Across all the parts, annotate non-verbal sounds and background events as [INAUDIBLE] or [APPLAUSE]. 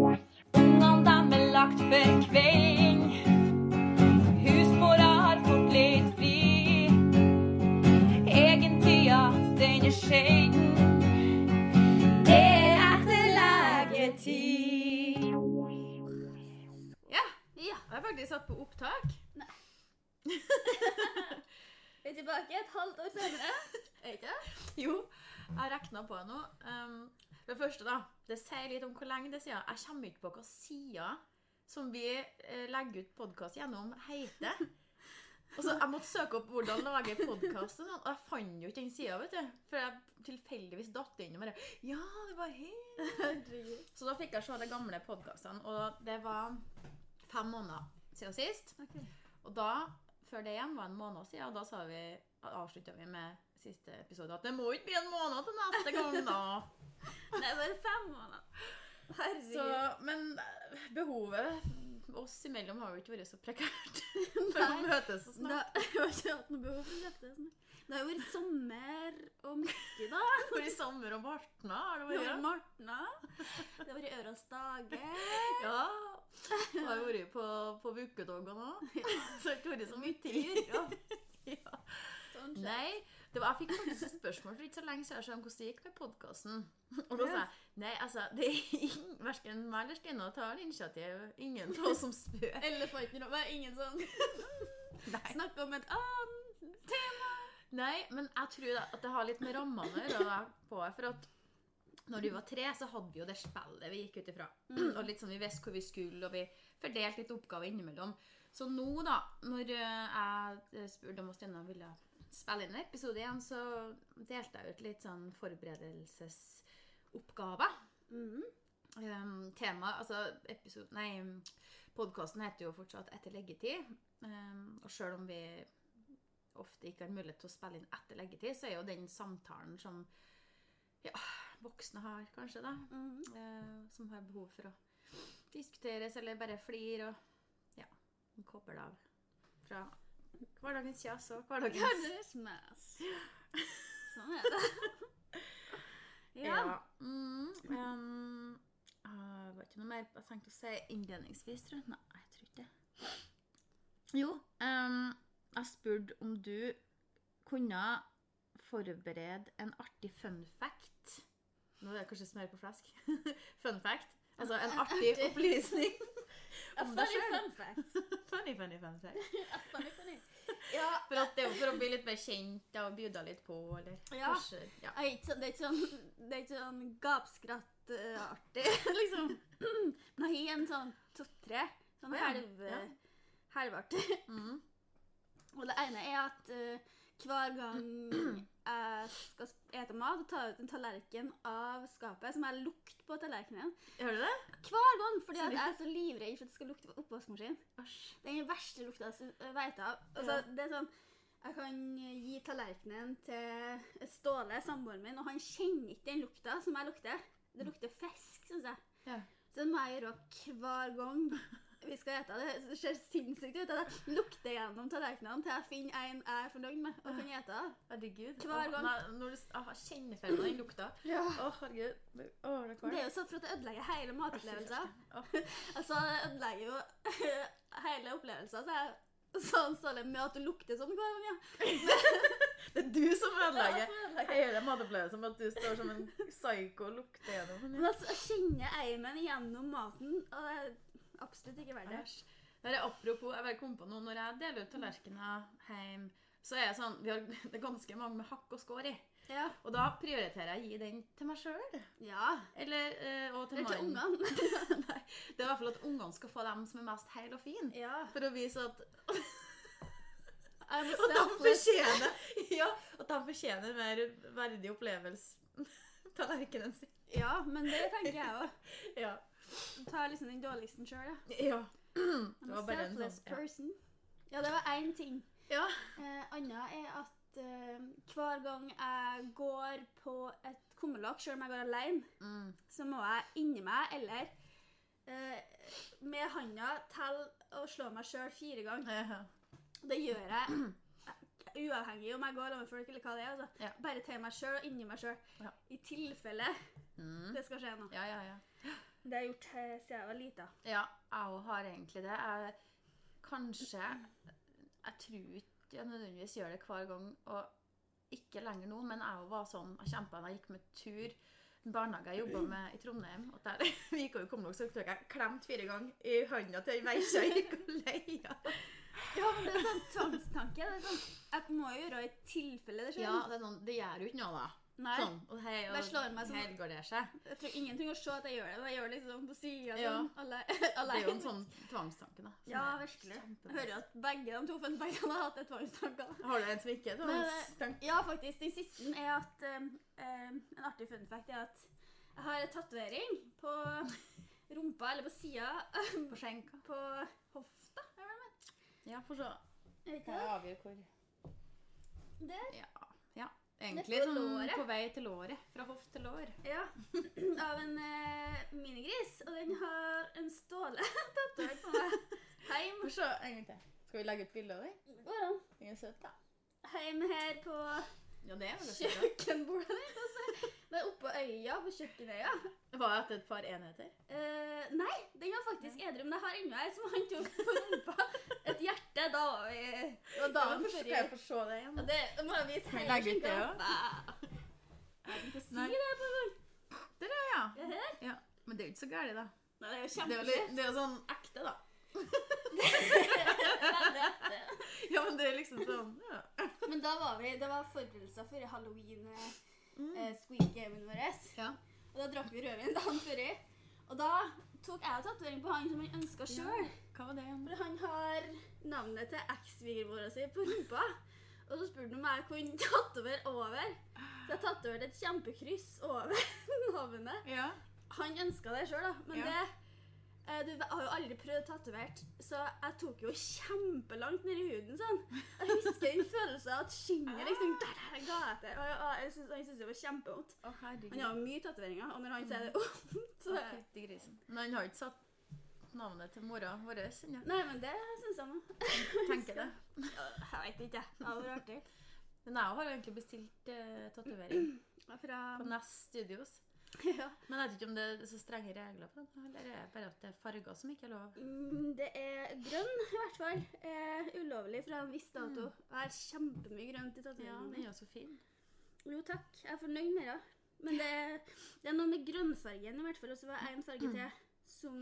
Ungene dem er lagt for kvelding. Husmora har fått litt fri. Egentida, den er sjelden. Det er etter legetid. Ja, Ja. jeg har faktisk satt på opptak. [LAUGHS] Vi er tilbake et halvt år senere. Er ikke det? Jo, jeg har regna på det nå. Um, det første, da. Det sier litt om hvor lenge det er siden. Jeg kommer ikke på hva sida som vi eh, legger ut podkast gjennom, heter. Og så Jeg måtte søke opp hvordan lage podkast, og sånn, og jeg fant jo ikke den sida. For jeg tilfeldigvis datt inn og bare Ja, det var her! Så da fikk jeg se de gamle podkastene, og det var fem måneder siden sist. Okay. Og da, før det igjen var en måned siden, og da sa vi, avslutta vi med siste episode at det må ikke bli en måned til neste gang, da. [LAUGHS] Det er bare fem måneder. Herregud. Så, men eh, behovet oss imellom har jo ikke vært så prekært [LAUGHS] å Nei. møtes og Da, snakke. [LAUGHS] jeg har ikke hatt noe behov for å møtes snart. Det har jo vært sommer og mye, da. Det har vært sommer og Martna har det Det har vært. Martna. Det har vært Øras dager. Ja. Det har jo vært på, på Vukedoggen òg. Så det har ikke vært så mye tid. Ja. Sånn. Nei, var, jeg fikk faktisk et spørsmål for ikke så lenge siden om hvordan det gikk med podkasten. Og da sa jeg nei, altså, det er ingen, verken meg eller Stina tar initiativ. Ingen av oss som spør. Elefanten og ingen sånn [LAUGHS] Nei. Snakke om et annet tema. nei, men jeg tror da at det har litt med rammene å gjøre. For at når vi var tre, så hadde vi jo det spillet vi gikk ut ifra. Og litt sånn, Vi visste hvor vi skulle, og vi fordelte litt oppgaver innimellom. Så nå, da, når eh, jeg spurte om Stina ville spille inn en episode igjen, så delte jeg ut litt sånn forberedelsesoppgaver. Mm. Um, tema, altså episode, nei, podkasten heter jo fortsatt 'Etter leggetid'. Um, og sjøl om vi ofte ikke har mulighet til å spille inn etter leggetid, så er jo den samtalen som ja, voksne har, kanskje, da. mm. uh, som har behov for å diskuteres eller bare flire og ja, koble av fra hverdagens kjas og hverdagens Hverdagens mas. Sånn er det. [LAUGHS] Ja. Mm, um, uh, var ikke noe mer jeg tenkte å si innledningsvis, tror jeg. Nei, jeg tror ikke det. Jo, um, jeg spurte om du kunne forberede en artig fun fact. Nå er det kanskje smør på flesk. [LAUGHS] fun fact. Altså en artig [LAUGHS] opplysning. [LAUGHS] Om deg funny selv. fun fact. [LAUGHS] funny, funny fun fact. Funny, funny. Ja, For at det er jo for å bli litt mer kjent og bjuda litt på, eller Ja. kanskje ja. Det, er sånn- det er sånn, det er ikke sånn gapskrattartig, liksom. [CLEARS THROAT] Har en sånn to-tre, sånn Å ja, helv, ja. helvartig. Mm. Og det ene er at uh, hver gang [CLEARS THROAT] jeg skal spise mat og ta ut en tallerken av skapet, så må jeg lukte på tallerkenen. Gjør du det? Hver gang, fordi at jeg er så livredd for at det skal lukte på oppvaskmaskinen. Det er den verste lukta jeg vet av. Altså, Ja. det er sånn, jeg kan gi tallerkenen til Ståle, samboeren min, og han kjenner ikke den lukta som jeg lukter. Det lukter fisk, syns jeg. Ja. Så det må jeg gjøre hver gang vi skal ete. Det ser sinnssykt ut. Jeg lukter gjennom tallerkenene til jeg finner en jeg er fornøyd med og kan ete. Herregud. Hver Åh, gang. Nei, når du ah, kjenner for den lukta. Å, herregud. Åh, det er Det er jo sånn for at det ødelegger hele matopplevelsen. Åh. [LAUGHS] Altså, det ødelegger jo [LAUGHS] hele opplevelsen. Så jeg sånn Ståle med at du lukter sånn hver gang, ja. [LAUGHS] Det er du som ødelegger Ja, hele matopplevelsen med at du står som en psyko og lukter gjennom den. Men altså, jeg kjenner eimen gjennom maten, og det absolutt ikke verdt det. Der er apropos, jeg kom på noe, når jeg deler ut tallerkener hjem, så er jeg sånn, vi har, [LAUGHS] det er ganske mange med hakk og skår i. Ja. Og da prioriterer jeg å gi den til meg sjøl. ja. Eller eh, og til Eller til ungene. [LAUGHS] Nei, det er i hvert fall at ungene skal få dem som er mest heil og fin. Ja. For å vise at [LAUGHS] Og de fortjener Ja, at de fortjener mer verdig opplevelse. Tallerkenen sin. Ja, men det tenker jeg òg. Ja. Ta liksom den dårligste sjøl, ja. ja. [CLEARS THROAT] Det var bare en sånn person. Ja, det var én ting. ja. Eh, Anna er at eh, hver gang jeg går på et kummerlokk, selv om jeg går alene, Mm. så må jeg inni meg eller eh, med handa telle og slå meg sjøl fire ganger. ja. Det gjør jeg [CLEARS THROAT] uavhengig om jeg går med folk eller hva det er. Altså. Ja. Bare til meg sjøl og inni meg sjøl. Ja. I tilfelle Mm. det skal skje noe. Ja, ja, ja. Det har jeg gjort eh, siden jeg var lita. Ja, jeg òg har egentlig det. Jeg kanskje Jeg tror ikke jeg nødvendigvis gjør det hver gang, og ikke lenger nå, men jeg òg var sånn Jeg kjempa da jeg gikk med tur. Barnehage jeg jobba med i Trondheim. Og der [LAUGHS] vi gikk over Kumlok, så tok jeg klemt fire ganger i hånda til ei veikja jeg gikk og leia. Ja, men det er sånn tvangstanke. Det er sånn, jeg må jo gjøre i tilfelle det skjer. Ja, det, er sånn, det gjør jo ikke noe, da. Nei, Sånn, og hei, og slår meg helgarderer seg. jeg tror ingenting å se at jeg gjør det. men Jeg gjør det liksom på sida. Ja. Sånn, Det er jo en sånn tvangstanke, da. Ja, virkelig. Jeg hører jo at begge de to funfactene har hatt det tvangstanker. Har du en som ikke er Men, tvangstanke? Ja, faktisk. Den siste er at um, um, En artig funfact er at jeg har en tatovering på rumpa, eller på sida, På skjenka? på hofta. er det vel? Ja, for så. Jeg avgjør hvor Der. Ja. Egentlig på sånn på vei til låret. Fra hoft til lår. Ja. [CLEARS THROAT] Av en eh, minigris. Og den har en Ståle [LAUGHS] tatovert på meg. Heim. Få se en gang til. Skal vi legge ut bilde av den? Går. Den er søt, da. Heim her på Ja, kjøkkenbordet ditt. Er oppå øya, på kjøkkenøya. Var det et par enheter? Eh, nei, den var faktisk edru, men jeg har ennå ei som han tok på rumpa. Et hjerte. Da var vi Det var dagen Skal før jeg få se det igjen? ja, det, må jeg vise vi hele Legg ut det òg. Jeg kan ikke Nei. si det på gang. Der, ja. Her? ja. Men det er jo ikke så galt, da. Nei, det er jo Det jo, det er jo sånn ekte, da. [LAUGHS] Ja, men det er liksom sånn ja. Men da var vi, det var forberedelser for halloween eh, Mm. eh, squeak gamen vår. Ja. Og da drakk vi rødvin dagen før. Og da tok jeg tatovering på han som han ønska sjøl. Igjen? For han har navnet til eks-svigermora si på rumpa. Og så spurte han om jeg kunne tatovere over. Så jeg tatoverte et kjempekryss over [LAUGHS] navnet. Ja. Han ønska det sjøl, da. Men Ja. det eh, Du har jo aldri prøvd tatovert, så jeg tok jo kjempelangt ned i huden sånn. Jeg husker den følelsen av at skinnet liksom der, der, ga etter. Og jeg, og jeg synes, han syntes det var kjempevondt. Herregud. Han har jo mye tatoveringer, og når han sier det vondt, så grisen. Men han har ikke satt navnet til mora vår ennå. Nei, men det syns han. Tenker det. Jeg vet ikke, jeg. Det hadde vært artig. Men jeg har egentlig bestilt uh, tatovering [CLEARS THROAT] Fra på Nest Studios. [LAUGHS] ja. Men jeg vet ikke om det er så strenge regler på den, eller er det bare at det er farger som ikke er lov? Mm, Det er grønn, i hvert fall. Er ulovlig fra en viss dato. Jeg har kjempemye grønt i Ja, tatoveringen den er jo så fin. Jo, takk. Jeg er fornøyd med det. Men det, det er noe med grønnfargen i hvert fall. Og så var det en farge til som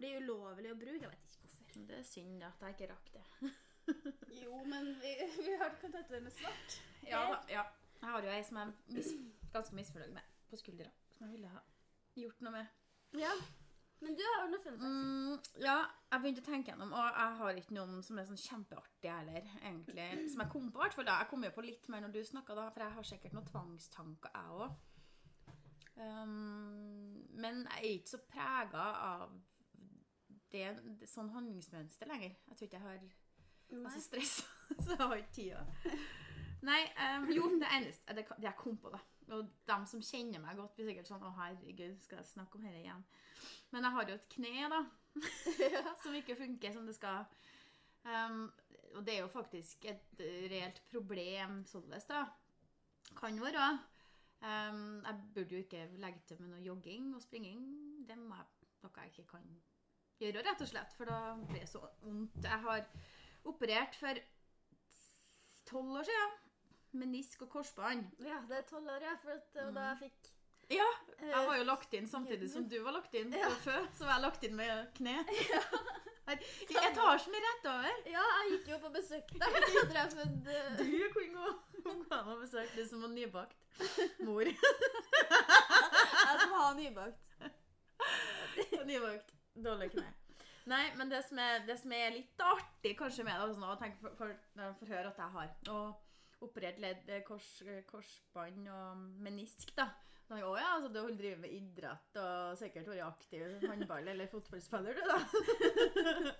blir ulovlig å bruke. Jeg vet ikke hvorfor. Det er synd at jeg ikke rakk det. [LAUGHS] Jo, men vi, vi har kan tatovere med svart. Ja, ja. Jeg har jo ei som jeg er mis ganske misfornøyd med på skuldra, som jeg ville ha gjort noe med. Ja. Men du har jo noe fun facts. Mm, ja, jeg begynte å tenke gjennom, og jeg har ikke noen som er sånn kjempeartig heller, egentlig. Som jeg kom på, i hvert fall da. Jeg kom jo på litt mer når du snakka, da, for jeg har sikkert noen tvangstanker, jeg òg. Um, men jeg er ikke så prega av det, det sånn handlingsmønster lenger. Jeg tror ikke jeg har jeg er så stressa, [LAUGHS] så jeg har ikke tida. Nei, um, jo, det eneste det, det jeg kom på, da. Og de som kjenner meg godt, blir sikkert sånn Å, herregud, skal jeg snakke om dette igjen? Men jeg har jo et kne, da, [LAUGHS] [LAUGHS] som ikke funker som det skal. Um, og det er jo faktisk et reelt problem således, da. Kan være. Um, jeg burde jo ikke legge til med noe jogging og springing. Det jeg, noe jeg ikke kan gjøre, rett og slett, for da blir det så vondt. Jeg har operert for tolv år siden. Menisk og korsbånd. Ja, det er tolv år, ja. For at det var da jeg fikk Ja, eh, jeg var jo lagt inn samtidig som du var lagt inn. Ja. Ja. Før, så var jeg lagt inn med kne. [LAUGHS] I etasjen rett over. Ja, jeg gikk jo på besøk der. Jeg en Du eh, kunne gå gå og besøke du som var nybakt [LAUGHS] mor. Jeg som har nybakt. [LAUGHS] nybakt. Dårlig kne. Nei, men det som er, det som er litt artig kanskje med det, sånn, nå, tenke for, for, for, for høre at jeg har og operert ledd, eh, kors, korsbånd og menisk, da. Da jeg, å ja, altså, du driver med idrett og sikkert vært aktiv håndball- eller fotballspiller, du, da.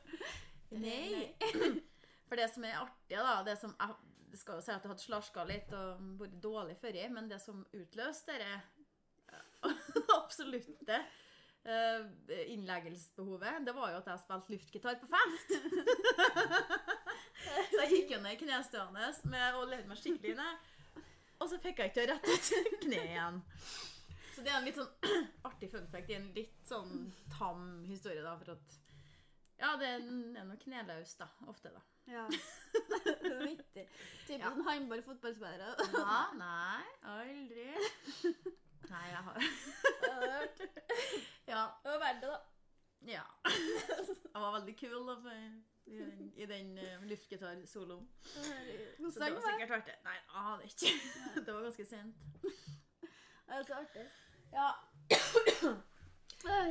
Nei. [CLEARS THROAT] For det som er artig, da, det som jeg skal jo si at jeg hadde slarska litt og vært dårlig før, i, men det som utløste det [LAUGHS] absolutte eh, innleggelsesbehovet, det var jo at jeg spilte luftgitar på fest. [LAUGHS] [LAUGHS] så jeg gikk jo ned knestående med, og levde meg skikkelig ned. Og så fikk jeg ikke rett ut [LAUGHS] kneet igjen. Så det er en litt sånn [CLEARS THROAT] artig fun fact. Er en litt sånn tam historie, da, for at Ja, det er noe kneløst, da. Ofte, da. Ja. [LAUGHS] vittig. Typisk Ja. sånn håndball-fotballspillere. Ja, nei, aldri. Nei, jeg har Ja. Det var verdt det, da. ja. Jeg var veldig kul da, for, i den, i den uh, luftgitarsoloen. Så det var sikkert verdt det. Nei, jeg aner ikke. [LAUGHS] Det var ganske sent. Det er så artig. Ja.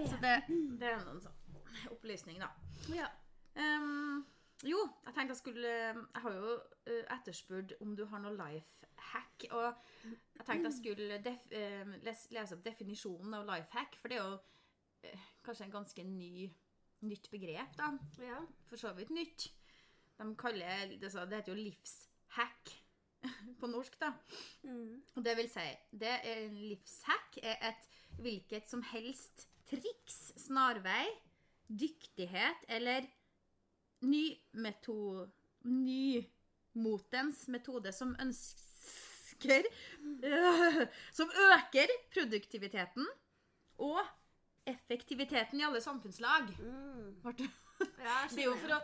Så det, det er en sånn opplysning, da. Ja. Um, jo, jeg tenkte jeg skulle Jeg har jo eh, etterspurt om du har noe life hack. Og jeg tenkte jeg skulle def, lese, lese opp definisjonen av life hack, for det er jo eh, kanskje en ganske ny, nytt begrep, da. ja. For så vidt nytt. De kaller det, så, det heter jo livshack [LAUGHS] på norsk, da. Mm. Og det vil si, det er livshack er et hvilket som helst triks, snarvei, dyktighet eller ny meto... Nymotens metode som ønsker øh, [LAUGHS] Som øker produktiviteten og effektiviteten i alle samfunnslag. Mm. [LAUGHS] Det- er jo for å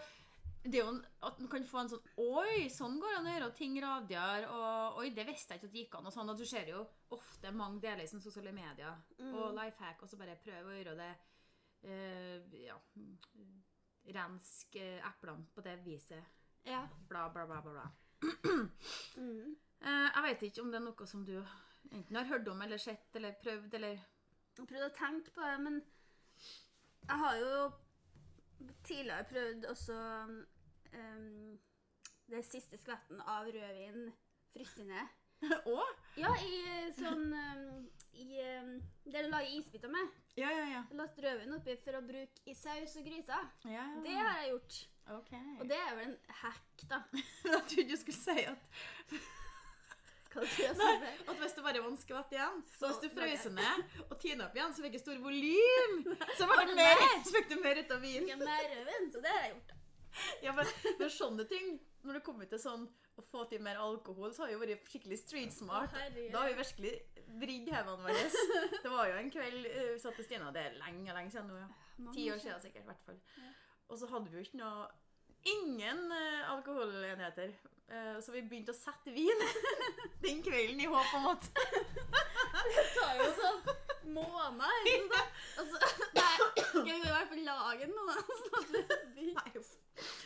det er jo en- at man kan få en sånn Oi, sånn går det an å gjøre ting radigere. Og oi, det visste jeg ikke at det gikk an. Og sånn, og du ser jo ofte mange deler i sosiale medier og Mm. life hack, og så bare prøve å gjøre det uh, Ja Rensk uh, eplene på det viset. Ja. Bla, bla, bla, bla. bla. Mm. uh, jeg vet ikke om det er noe som du enten har hørt om eller sett eller prøvd eller Jeg prøvde å tenke på det, men jeg har jo tidligere prøvd også um, det siste skvetten av rødvin fryst ned. [LAUGHS] Å? Ja, i sånn um, i, um, Det du lager isbiter med. Ja, ja, ja. Lagt rødvin oppi for å bruke i saus og gryter. ja. Det har jeg gjort. Okay. Og det er vel en hack, da. [LAUGHS] Jeg trodde du skulle si at Nei, at hvis det bare var en skvett igjen, så hvis du frøs ned og tina opp igjen, så fikk [LAUGHS] det stor volym. Så fikk du det mer, så fikk du mer ut av vin. Ikke mer rødvin, så det har jeg gjort. Ja, men, men sånne ting, når det kommer til sånn å få til mer alkohol, så har vi vært skikkelig street smart. Å. Da har vi virkelig vridd hevene våre. [LAUGHS] Det var jo en kveld uh, vi satt til Stina, det er lenge, lenge siden nå, ja. Ti år år siden sikkert, i hvert fall. Ja. Og så hadde vi jo ikke noe Ingen uh, alkoholenheter. Uh, så vi begynte å sette vin [LAUGHS] den kvelden i håp om at [LAUGHS] Det tar jo sånn måneder. sant? Altså, nei, jeg må i hvert fall lage den blir-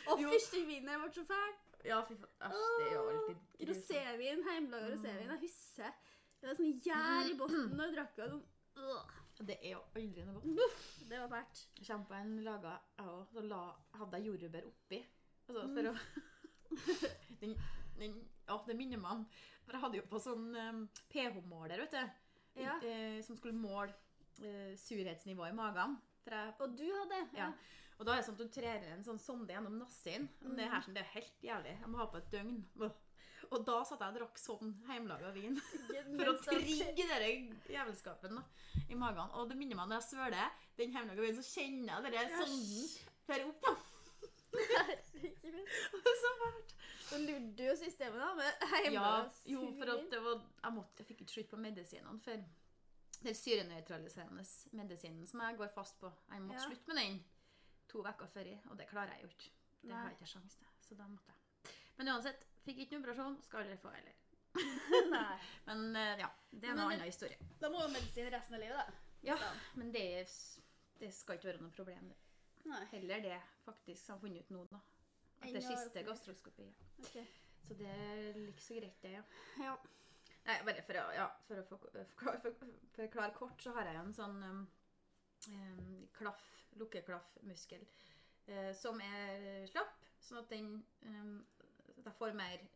Og Jo. fyrstikvinen ble så fæl. Ja, fy faen. Æsj, det er jo alltid. Rosévin, hjemmelaga rosévin. Jeg husker det var sånn gjær i bunnen når jeg drakk. Sånn, Det er jo aldri noe godt. det var fælt. Kjempen laga jeg òg. Så la, hadde jeg jordbær oppi. Altså, for å [LAUGHS] den, den, å, det minner meg om For jeg hadde jo på sånn um, pH-måler, vet du. Ja. Eh, som skulle måle eh, surhetsnivået i magen. Jeg, Og du hadde? Ja. Og da er det sånn at du trer en sånn sonde gjennom nassen. Mm. Det her sånn, det er helt jævlig. Jeg må ha på et døgn. Åh. Og da satt jeg og drakk sånn hjemmelaga vin. [LAUGHS] For å trigge den jævelskapen da, i magen. Og det minner meg når jeg svøler den hjemmelaga vinen, så kjenner jeg den sonden fer opp. Herregud. [LAUGHS] Det er så fælt. Da lurte du jo systemet, da. Med Ja, hjemmelaga jo, for at det var Jeg, måtte, jeg fikk ikke slutt på medisinene før. Den syrenøytraliserende medisinen som jeg går fast på. Jeg måtte Ja. slutte med den to uker før, og det klarer jeg jo ikke. Det har jeg ikke sjans til. Så da måtte jeg. Men uansett, fikk ikke noen operasjon, skal aldri få heller. [LAUGHS] Nei. [LAUGHS] Men eh, ja, det er en Men annen historie. Da må jo medisin resten av livet, da. Ja, men det, er, det skal ikke være noe problem. det. Nei. Heller det faktisk har funnet ut nå, da. At Enn det å- siste gastroskopiet. Ok. Så det er like så greit, det, ja. Ja. Nei, bare for å, ja, for å forklare, for, forklare kort, så har jeg en sånn um, um, klaff, lukkeklaffmuskel, eh, som er slapp, sånn at den um, jeg får mer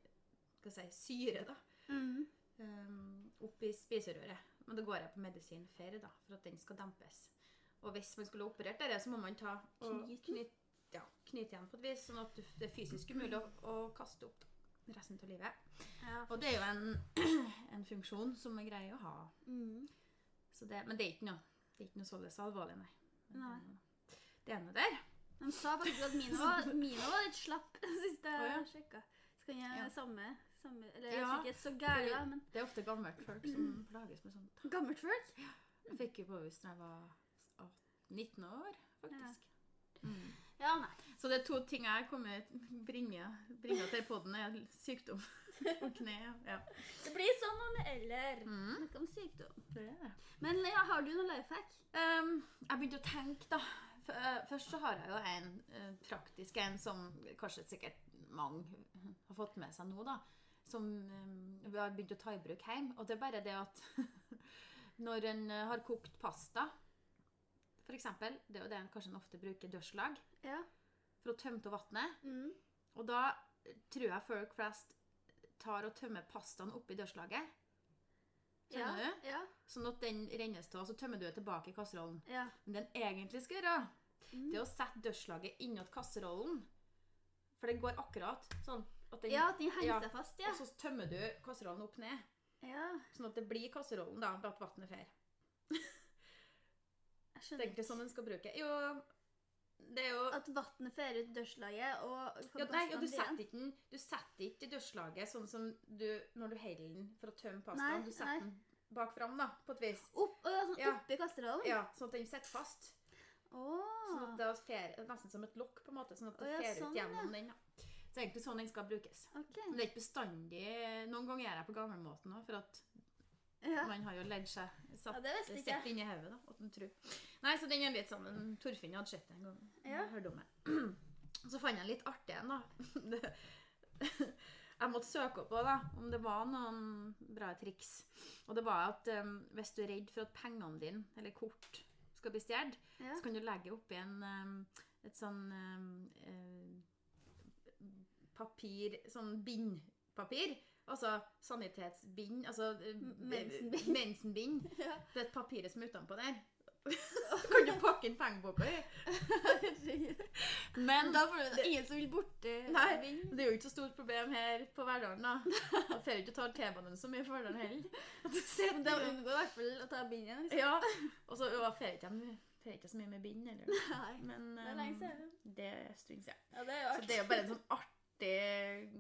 si, syre da, Mm. um, opp i spiserøret. Men da går jeg på medisin fer da, for at den skal dempes. Og hvis man skulle operert der, så må man ta og Knyte? knyte, ja, knyte igjen på et vis, sånn at det er fysisk umulig å, å kaste opp da, resten av livet. Ja. Og det er jo en, [CLEARS THROAT] en funksjon som er greier å ha. Mm. Så det, men det er ikke noe, det er ikke noe således alvorlig, nei. Men Nei. Det er noe der. De sa faktisk at mine var, mine var litt slapp sist jeg Å, ja. sjekka. Så kan jeg Ja. samme, samme Eller jeg Ja. er ikke så gæren, da, men Det er ofte gammelt folk som plages med sånt. gammelt folk? Jeg fikk jo påvist da jeg var 19 år, faktisk. Mm. Ja. Så det er to ting jeg kommer bringe, bringe til podden, er sykdom og [LAUGHS] kne. Ja. Det blir sånn om eller. er. Mm. Ikke om sykdom. Det det. Men ja, har du noen life hack? Um, jeg begynte å tenke, da. Eh, Først så har jeg jo en eh, praktisk en som kanskje sikkert mange har fått med seg nå, da. Som eh, vi har begynt å ta i bruk hjemme. Og det er bare det at [LAUGHS] når en eh, har kokt pasta, eksempel, det er jo det en kanskje en ofte bruker dørslag, Ja. for å tømme av vannet. Mm. Og da tror jeg folk flest tar og tømmer pastaen oppi dørslaget. Ja. Du? Ja. Sånn at den rennes av, så tømmer du det tilbake i kasserollen. ja. Men det en egentlig skal gjøre, Mm. det er å sette dørslaget innåt kasserollen. For det går akkurat sånn at den Ja, at den henger seg fast, ja. Og så tømmer du kasserollen opp ned. ja. Sånn at det blir kasserollen, da, bare at vannet fer. [LAUGHS] Jeg Det er skjønner egentlig sånn den skal bruke. Jo, det er jo At vannet fer ut dørslaget og ja, nei, ja, du, setter ikke den, du setter ikke dørslaget sånn som du når du heller den for å tømme Nei. Du setter nei. den bak fram, da, på et vis. Opp, ja, sånn Ja. oppi kasserollen? Ja, Sånn at den sitter fast. Sånn at det fer, Nesten som et lokk, på en måte. Sånn at det oh, ja, fer ut sånn, gjennom den. da. Så det er egentlig sånn den skal brukes. Okay. Men det er ikke bestandig Noen ganger gjør jeg på gammelmåten òg, for at Ja. man har jo ledd seg satt, Ja, Sett inni hodet, da. At tror. Nei, så den er litt sånn Torfinn hadde sett det en gang. Ja. Hørte om det. [CLEARS THROAT] Så fant jeg en litt artig en, da. [LAUGHS] Jeg måtte søke opp da, om det var noen bra triks. Og det var at um, hvis du er redd for at pengene dine, eller kort, skal bli stjålet, Ja. så kan du legge oppi en, um, et sånn um, eh, papir, sånn bindpapir. Altså sanitetsbind, altså eh, mensenbind. mensenbind. [LAUGHS] Ja. Det er et papir som er utenpå der. Så [LAUGHS] kan du pakke inn pengeboka i. Men Da får du ingen som vil borti Nei, det er jo ikke så stort problem her på Verdalen, da. Da får du ikke ta T-banen så mye for Verdalen heller. Du [LAUGHS] Men Da unngår i hvert fall å ta bindet. Liksom. Ja. Og så får jeg ikke får ikke så mye med bind, eller. Nei. Men Det er lenge um, siden. det er stund siden. Ja, det er jo Så det er jo bare en sånn artig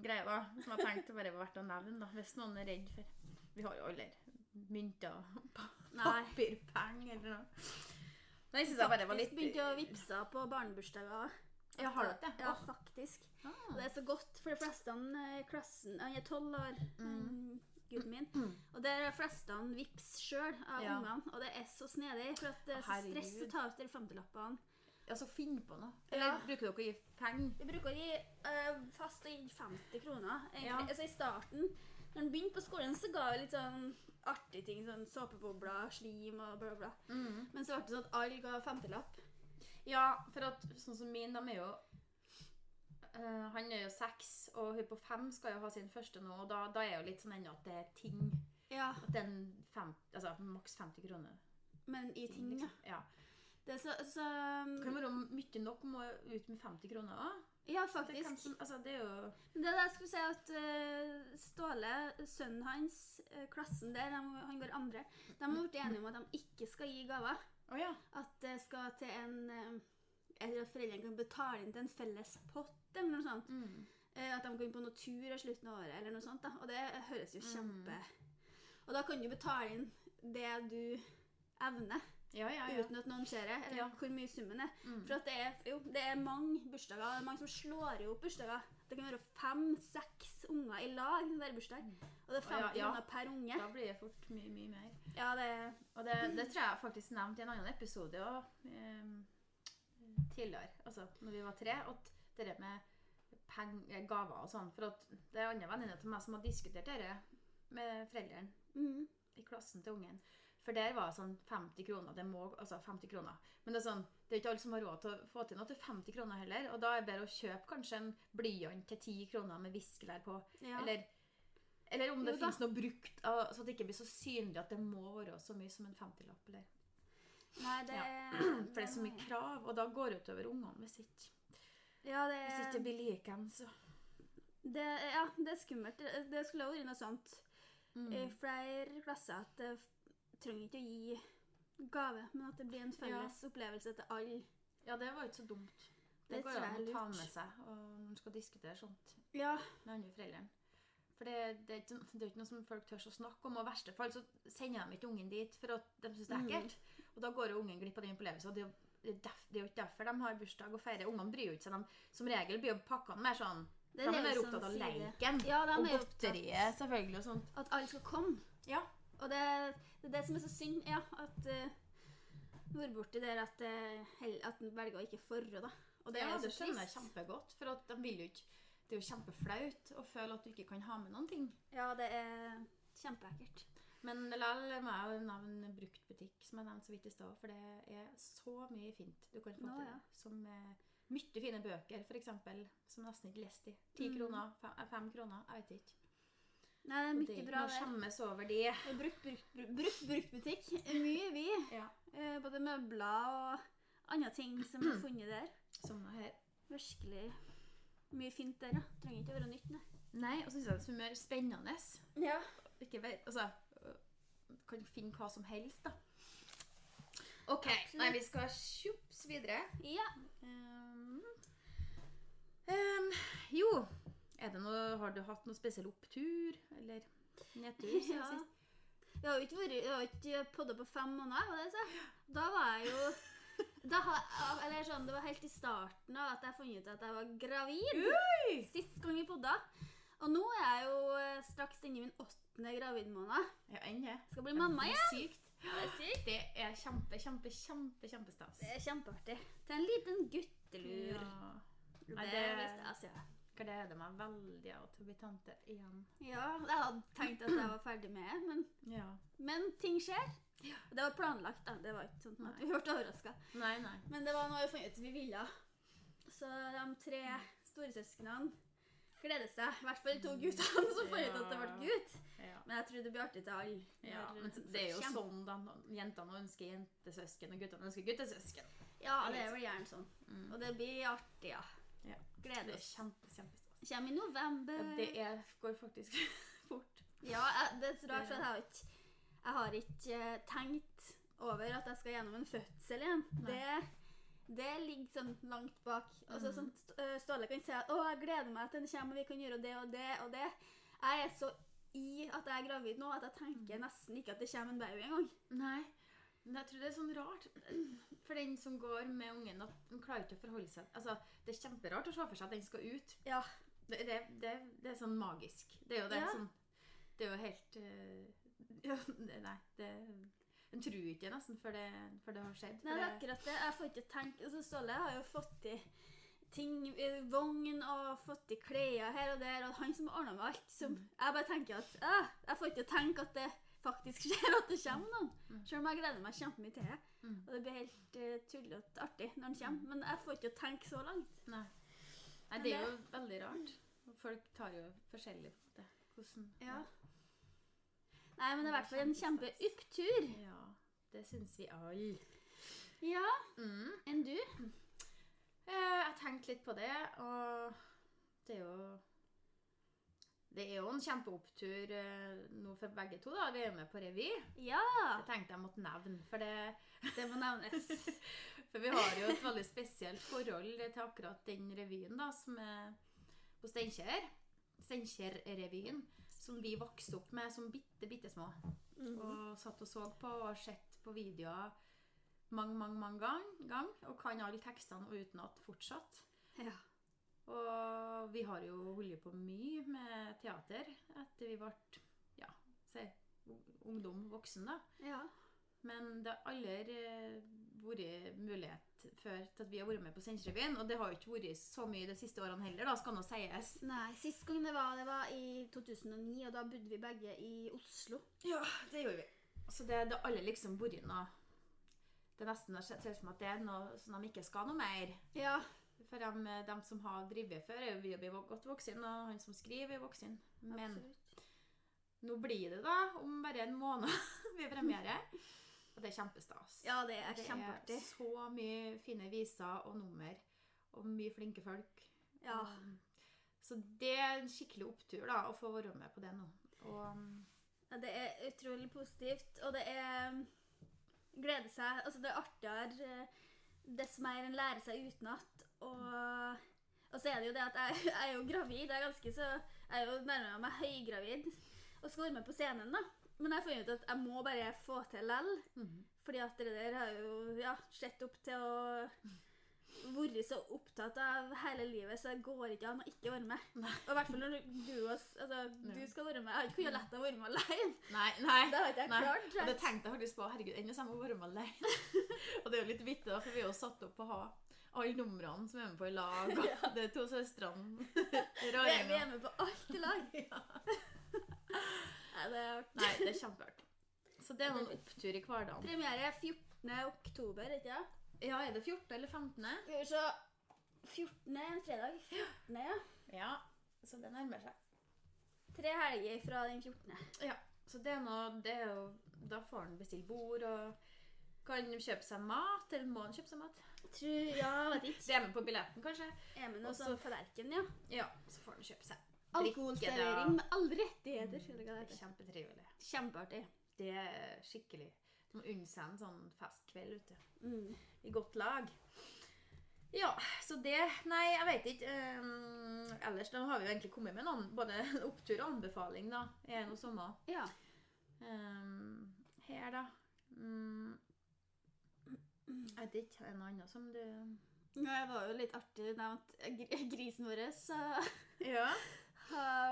greie, da, som jeg tenkte bare var verdt å nevne, da, hvis noen er redd for Vi har jo alle mynter og pa- papirpenger eller noe. Nei, jeg synes jeg bare var litt begynte å vippse på barnebursdager. Ja, har dere det? Ja, oh. faktisk. Ah. Og det er så godt, for de fleste i klassen Han er tolv år, mm. gutten min. Og det er de fleste vips sjøl av Ja. ungene. Og det er så snedig, for det er så stress å ta ut de femtilappene. Altså, finn på noe. Eller Ja. bruker dere å gi penger? Vi bruker å gi eh, fast å gi 50 kroner. Ja. Altså I starten, når han begynte på skolen, så ga vi litt sånn artige ting. Sånn såpebobler, slim og bla, bla. Mm. Men så ble det sånn at alle ga femtelapp. Ja, for at sånn som min, de er jo eh, Han er jo seks, og hun på fem skal jo ha sin første nå, og da, da er jo litt sånn ennå at det er ting. Ja, At det er en fem, altså maks 50 kroner. men i ting, ting liksom. Ja. Det så, så Det kan være mye nok må ut med 50 kroner òg. Ja, Det, kan faktisk. altså, det er jo Men Det der skulle si at uh, Ståle, sønnen hans, uh, klassen der, de, han går andre, de har blitt enige om at de ikke skal gi gaver. Oh, ja. At det skal til en uh, Eller at foreldrene kan betale inn til en felles pott eller noe sånt. Mm. Eh, At de går inn på noe tur i slutten av året eller noe sånt. da. Og det høres jo Mm. kjempe Og da kan du betale inn det du evner, Ja, ja, uten at noen ser det, eller hvor mye summen er. Mm. For det er, jo, det er mange bursdager. Det er mange som slår opp bursdager. Det kan være fem-seks unger i lag hver bursdag. Og det er 50 ja, 50 ja. per unge. Da blir det fort mye, mye mer. Ja, det Og det, det tror jeg faktisk nevnte i en annen episode òg tidligere. Altså når vi var tre. At det der med peng, eh, gaver og sånn. For at det er andre venninner til meg som har diskutert dette med foreldrene mm, i klassen til ungen. For der var det sånn 50 kroner. Det må, altså 50 kroner. Men det er sånn, det er ikke alle som har råd til å få til noe til 50 kroner heller. Og da er det bedre å kjøpe kanskje en blyant til 10 kroner med viskelær på. ja. Eller, eller om det fins noe brukt, så det ikke blir så synlig at det må være så mye som en 50-lapp. eller Nei, det, [CLEARS THROAT] For det er så mye krav, og da går det utover ungene hvis ikke, Ja, det, hvis ikke det blir likeens. det, ja, det er skummelt. Det, skulle vært noe sånt Mm. i flere klasser at det trenger ikke å gi gave, men at det blir en felles opplevelse til alle. Ja, det var jo ikke så dumt. Det, Det går an å ta med seg og når man skal diskutere sånt Ja, med andre foreldre. For det, det, er ikke, det er ikke noe som folk tør å snakke om. Og i verste fall så sender de ikke ungen dit for at de syns det er Mm. ekkelt. Og da går jo ungen glipp av den opplevelsen. Det er jo ikke derfor de har bursdag og feirer. Ungene bryr jo ikke seg. De, som regel blir jo pakkene mer sånn De er er mer opptatt av leken Ja, og er godteriet, selvfølgelig, og sånt. At alle skal komme. Ja. Og det, det er det som er så synd, ja, at uh, vært borti der at, uh, at en velger å ikke forre, da. Og det ja, er jo det skjønner jeg kjempegodt. For de vil jo ikke Det er jo kjempeflaut å føle at du ikke kan ha med noen ting. Ja, det er kjempeekkelt. Men likevel må jeg nevne bruktbutikk, som jeg nevnte så vidt i stad. For det er så mye fint du kan få til. ja. Som eh, mye fine bøker, f.eks. Som nesten ikke leste i. Ti Mm. kroner, fem, fem kroner, jeg vet ikke. Nei, det er mye det er bra noe skjemmes over det. Og Brukt, brukt, brukt, brukt, bruktbutikk. er Mye, vi. Ja. Eh, både møbler og andre ting som er funnet der. Sånn her. Virkelig mye fint der, ja. Trenger ikke å være nytt, nei. Nei, og så syns jeg det er så mer spennende. Ja. Ikke vet, altså, øh, kan finne hva som helst, da. OK. Absolutt. Nei, vi skal tjops videre. ja. Um, um, jo det noe, Har du hatt noe spesiell opptur eller nedtur siden [LAUGHS] Ja. sist? Jeg har jo ikke, vært, jeg har ikke podda på fem måneder. Det så? Da var jeg jo [LAUGHS] da har, eller sånn, Det var helt i starten av at jeg fant ut at jeg var gravid. Ui! Sist gang vi podda. Og nå er jeg jo eh, straks inne i min åttende gravidmåned. Ja, enn det. Skal bli mamma Det igjen. er sykt. Det er sykt. Det er kjempe, kjempe, kjempe, kjempestas. Det er kjempeartig. Til en liten guttelur. Ja. Det, det det- visste jeg, altså. Gleder meg veldig til å bli tante igjen. Ja, jeg hadde tenkt at jeg var ferdig med men, Ja. men ting skjer. Og det var planlagt, da. Det var ikke sånn at vi ble overraska. Men det var noe vi fant ut vi ville. Så de tre storesøsknene gleder seg. I hvert fall de to guttene som fant ut at det ble gutt. Ja. Men jeg tror det blir artig til alle. Ja, men det er jo sånn da jentene ønsker jentesøsken, og guttene ønsker guttesøsken. Ja, det vel gjerne sånn. Mm. Og det blir artig, ja. Ja. Gleder er oss. kjempe, kjempestas. Kommer i november. Ja, det er, går faktisk [LAUGHS] fort. Ja, jeg, det er så rart, for jeg har ikke, jeg har ikke eh, tenkt over at jeg skal gjennom en fødsel igjen. Det, det ligger sånn langt bak. Og så øh, Ståle kan si at 'Å, jeg gleder meg til den kommer, og vi kan gjøre det og det og det'. Jeg er så i at jeg er gravid nå at jeg tenker nesten ikke at det kommer en baby engang. Men jeg tror det er sånn rart [CLEARS THROAT] for den som går med ungen, at den klarer ikke å forholde seg Altså, Det er kjemperart å se for seg at den skal ut. Ja. Det, det, det, det er sånn magisk. Det er jo det Ja. sånn Det er jo helt [LAUGHS] uh, Nei, det En tror ikke nesten før det, før det har skjedd. Nei, det er akkurat det. Jeg får ikke tenke altså, Ståle har jo fått til ting i vogn og fått til klær her og der, og han som ordner med alt. Som, Mm. Jeg bare tenker at øh, Jeg får ikke tenke at det faktisk skjer at det kommer noen. Mm. Selv om jeg gleder meg kjempemye til det. Mm. Og det blir helt uh, tullete artig når den kommer. Men jeg får ikke tenke så langt. Nei. Nei, det er jo veldig rart. Folk tar jo forskjellig på det. Hvordan Ja. Nei, men det er i hvert fall en kjempeupptur. Ja, det syns vi alle. Ja. Mm. Enn du? Eh, Jeg tenkte litt på det, og det er jo Det er jo en kjempeopptur eh, nå for begge to. da. Vi er med på revy. Ja. Det tenkte jeg måtte nevne. For, det, [LAUGHS] Det må nevnes. [LAUGHS] for vi har jo et veldig spesielt forhold til akkurat den revyen da, som er på Steinkjer. Steinkjer-revyen. Som vi vokste opp med som bitte, bitte små. Mhm. Og satt og så på og sett på videoer mange, mange, mange gang, gang. Og kan alle tekstene utenat fortsatt. Ja. Og vi har jo holdt på mye med teater etter vi ble ja, si, ungdom, voksen, da. ja. Men det har aldri eh, vært mulighet før til at vi har vært med på Steinkjerrevyen. Og det har jo ikke vært så mye de siste årene heller, da, skal nå sies. Nei, sist gang det var, det var i 2009, og da bodde vi begge i Oslo. Ja, det gjorde vi. Så det det har aldri liksom vært noe Det er nesten ser ut som at det er noe som de ikke skal noe mer. Ja. For dem, dem som har drevet før, er jo vi er godt voksen, og han som skriver, er voksen. Men Absolutt. nå blir det da om bare en måned [LAUGHS] vi premierer. Og det er kjempestas. Ja, det er kjempeartig. det er så mye fine viser og nummer, og mye flinke folk. Ja. Så det er en skikkelig opptur da, å få være med på det nå. Og um, Ja, det er utrolig positivt, og det er Glede seg Altså, det er artigere eh, dess mer en lærer seg utenat. Og, Og så er det jo det at jeg, jeg er jo gravid. Jeg er ganske så Jeg er jo nærmere meg høygravid og skal være med på scenen, da. Men jeg funnet ut at jeg må bare få til lell. -hmm. Fordi at det der har jo ja, sett opp til å vært så opptatt av hele livet, så det går ikke an å ikke være med. Nei. Og i hvert fall når du, altså, du skal være med. Jeg har ikke kunnet lett å være med alene. Nei, nei. Det har ikke jeg Nei. klart. Og det tenkte jeg faktisk på. Herregud, enn hvis jeg må være med alene. [LAUGHS] og det er jo litt vittig, da, for vi er jo satt opp på å ha alle numrene som er med på i lag. Og [LAUGHS] det er to søstrene. [LAUGHS] [LAUGHS] Vi er, vi er med på alt i lag. Nei, det er artig. Nei, det er kjempeartig. Så det er noen opptur i hverdagen. Premiere er 14. oktober, ikke sant? Ja, er det 14. eller 15.? Skal vi se 14. er en fredag. 14. ja. Ja, så det nærmer seg. Tre helger fra den 14. Ja, så det er noe, det er jo, da får han bestille bord og kan kjøpe seg mat, eller må han kjøpe seg mat? Tror, ja, vet ikke. Det er med på billetten, kanskje? Er med noe sånn tallerken, ja. Ja, så får han kjøpe seg Alkoholservering med alle rettigheter. heter. Kjempetrivelig. Kjempeartig. Det er skikkelig. Du må unne seg en sånn festkveld ute. Mm. I godt lag. Ja, så det Nei, jeg vet ikke. Um, ellers da har vi jo egentlig kommet med noen både opptur og anbefaling, da. Er det noe sånt? Ja. Um, her, da. Mm, jeg vet ikke. Er annen som du Det var jo litt artig nevnt gr- [LAUGHS] grisen vår. Så [LAUGHS] Ja.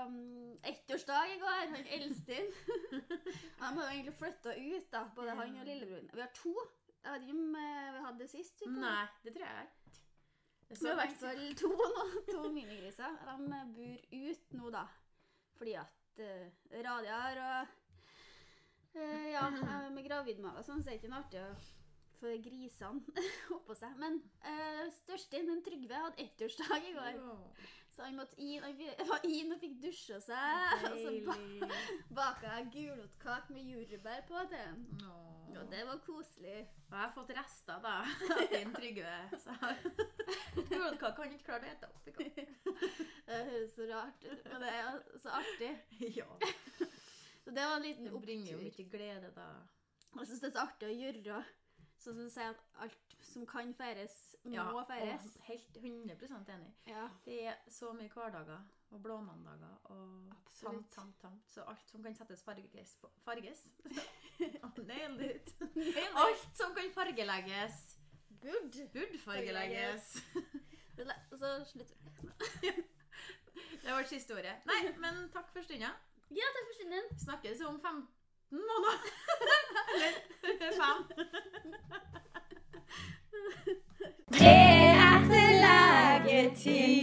um, ettårsdag i går. Han Elstin. [LAUGHS] Han har jo egentlig flytta ut, da. Både han og lillebroren. Vi har to. Jeg vet ikke om eh, vi hadde det sist. Typen. Nei, det tror jeg ikke. Det er Vi har i så hvert fall to nå. To minigriser. De eh, bor ut nå, da. Fordi at uh, radiar og uh, Ja, eh, med gravidmage og sånn, så er det ikke noe artig å få grisene [LAUGHS] oppå seg. Men uh, største, den Trygve, hadde ettårsdag i går. Så han måtte inn, han [LAUGHS] var inn og fikk dusja seg. Og så ba Deilig. [LAUGHS] baka jeg gulrotkake med jordbær på til ham. Og det var koselig. Og jeg har fått rester, da. Av din Trygve. Gulrotkake kan ikke klare å ete opp. Det høres så rart ut, men det er så artig. Ja. Så det var en liten Det bringer jo mye glede, da. Jeg syns det er så artig å gjøre sånn som du sier at alt som kan feires, må feires. og helt 100 enig. Ja. Det er så mye hverdager og blåmandager og Absolutt. tamt, tamt, tamt. Så alt som kan settes farges på Farges? [LAUGHS] Nail it. Alt som kan fargelegges, Burde. burde fargelegges. Så slutter vi. Det var siste ordet. Nei, men takk for stunda. Ja, takk for stunden. Snakkes om 15 måneder. [LAUGHS] Reakte Lageteam.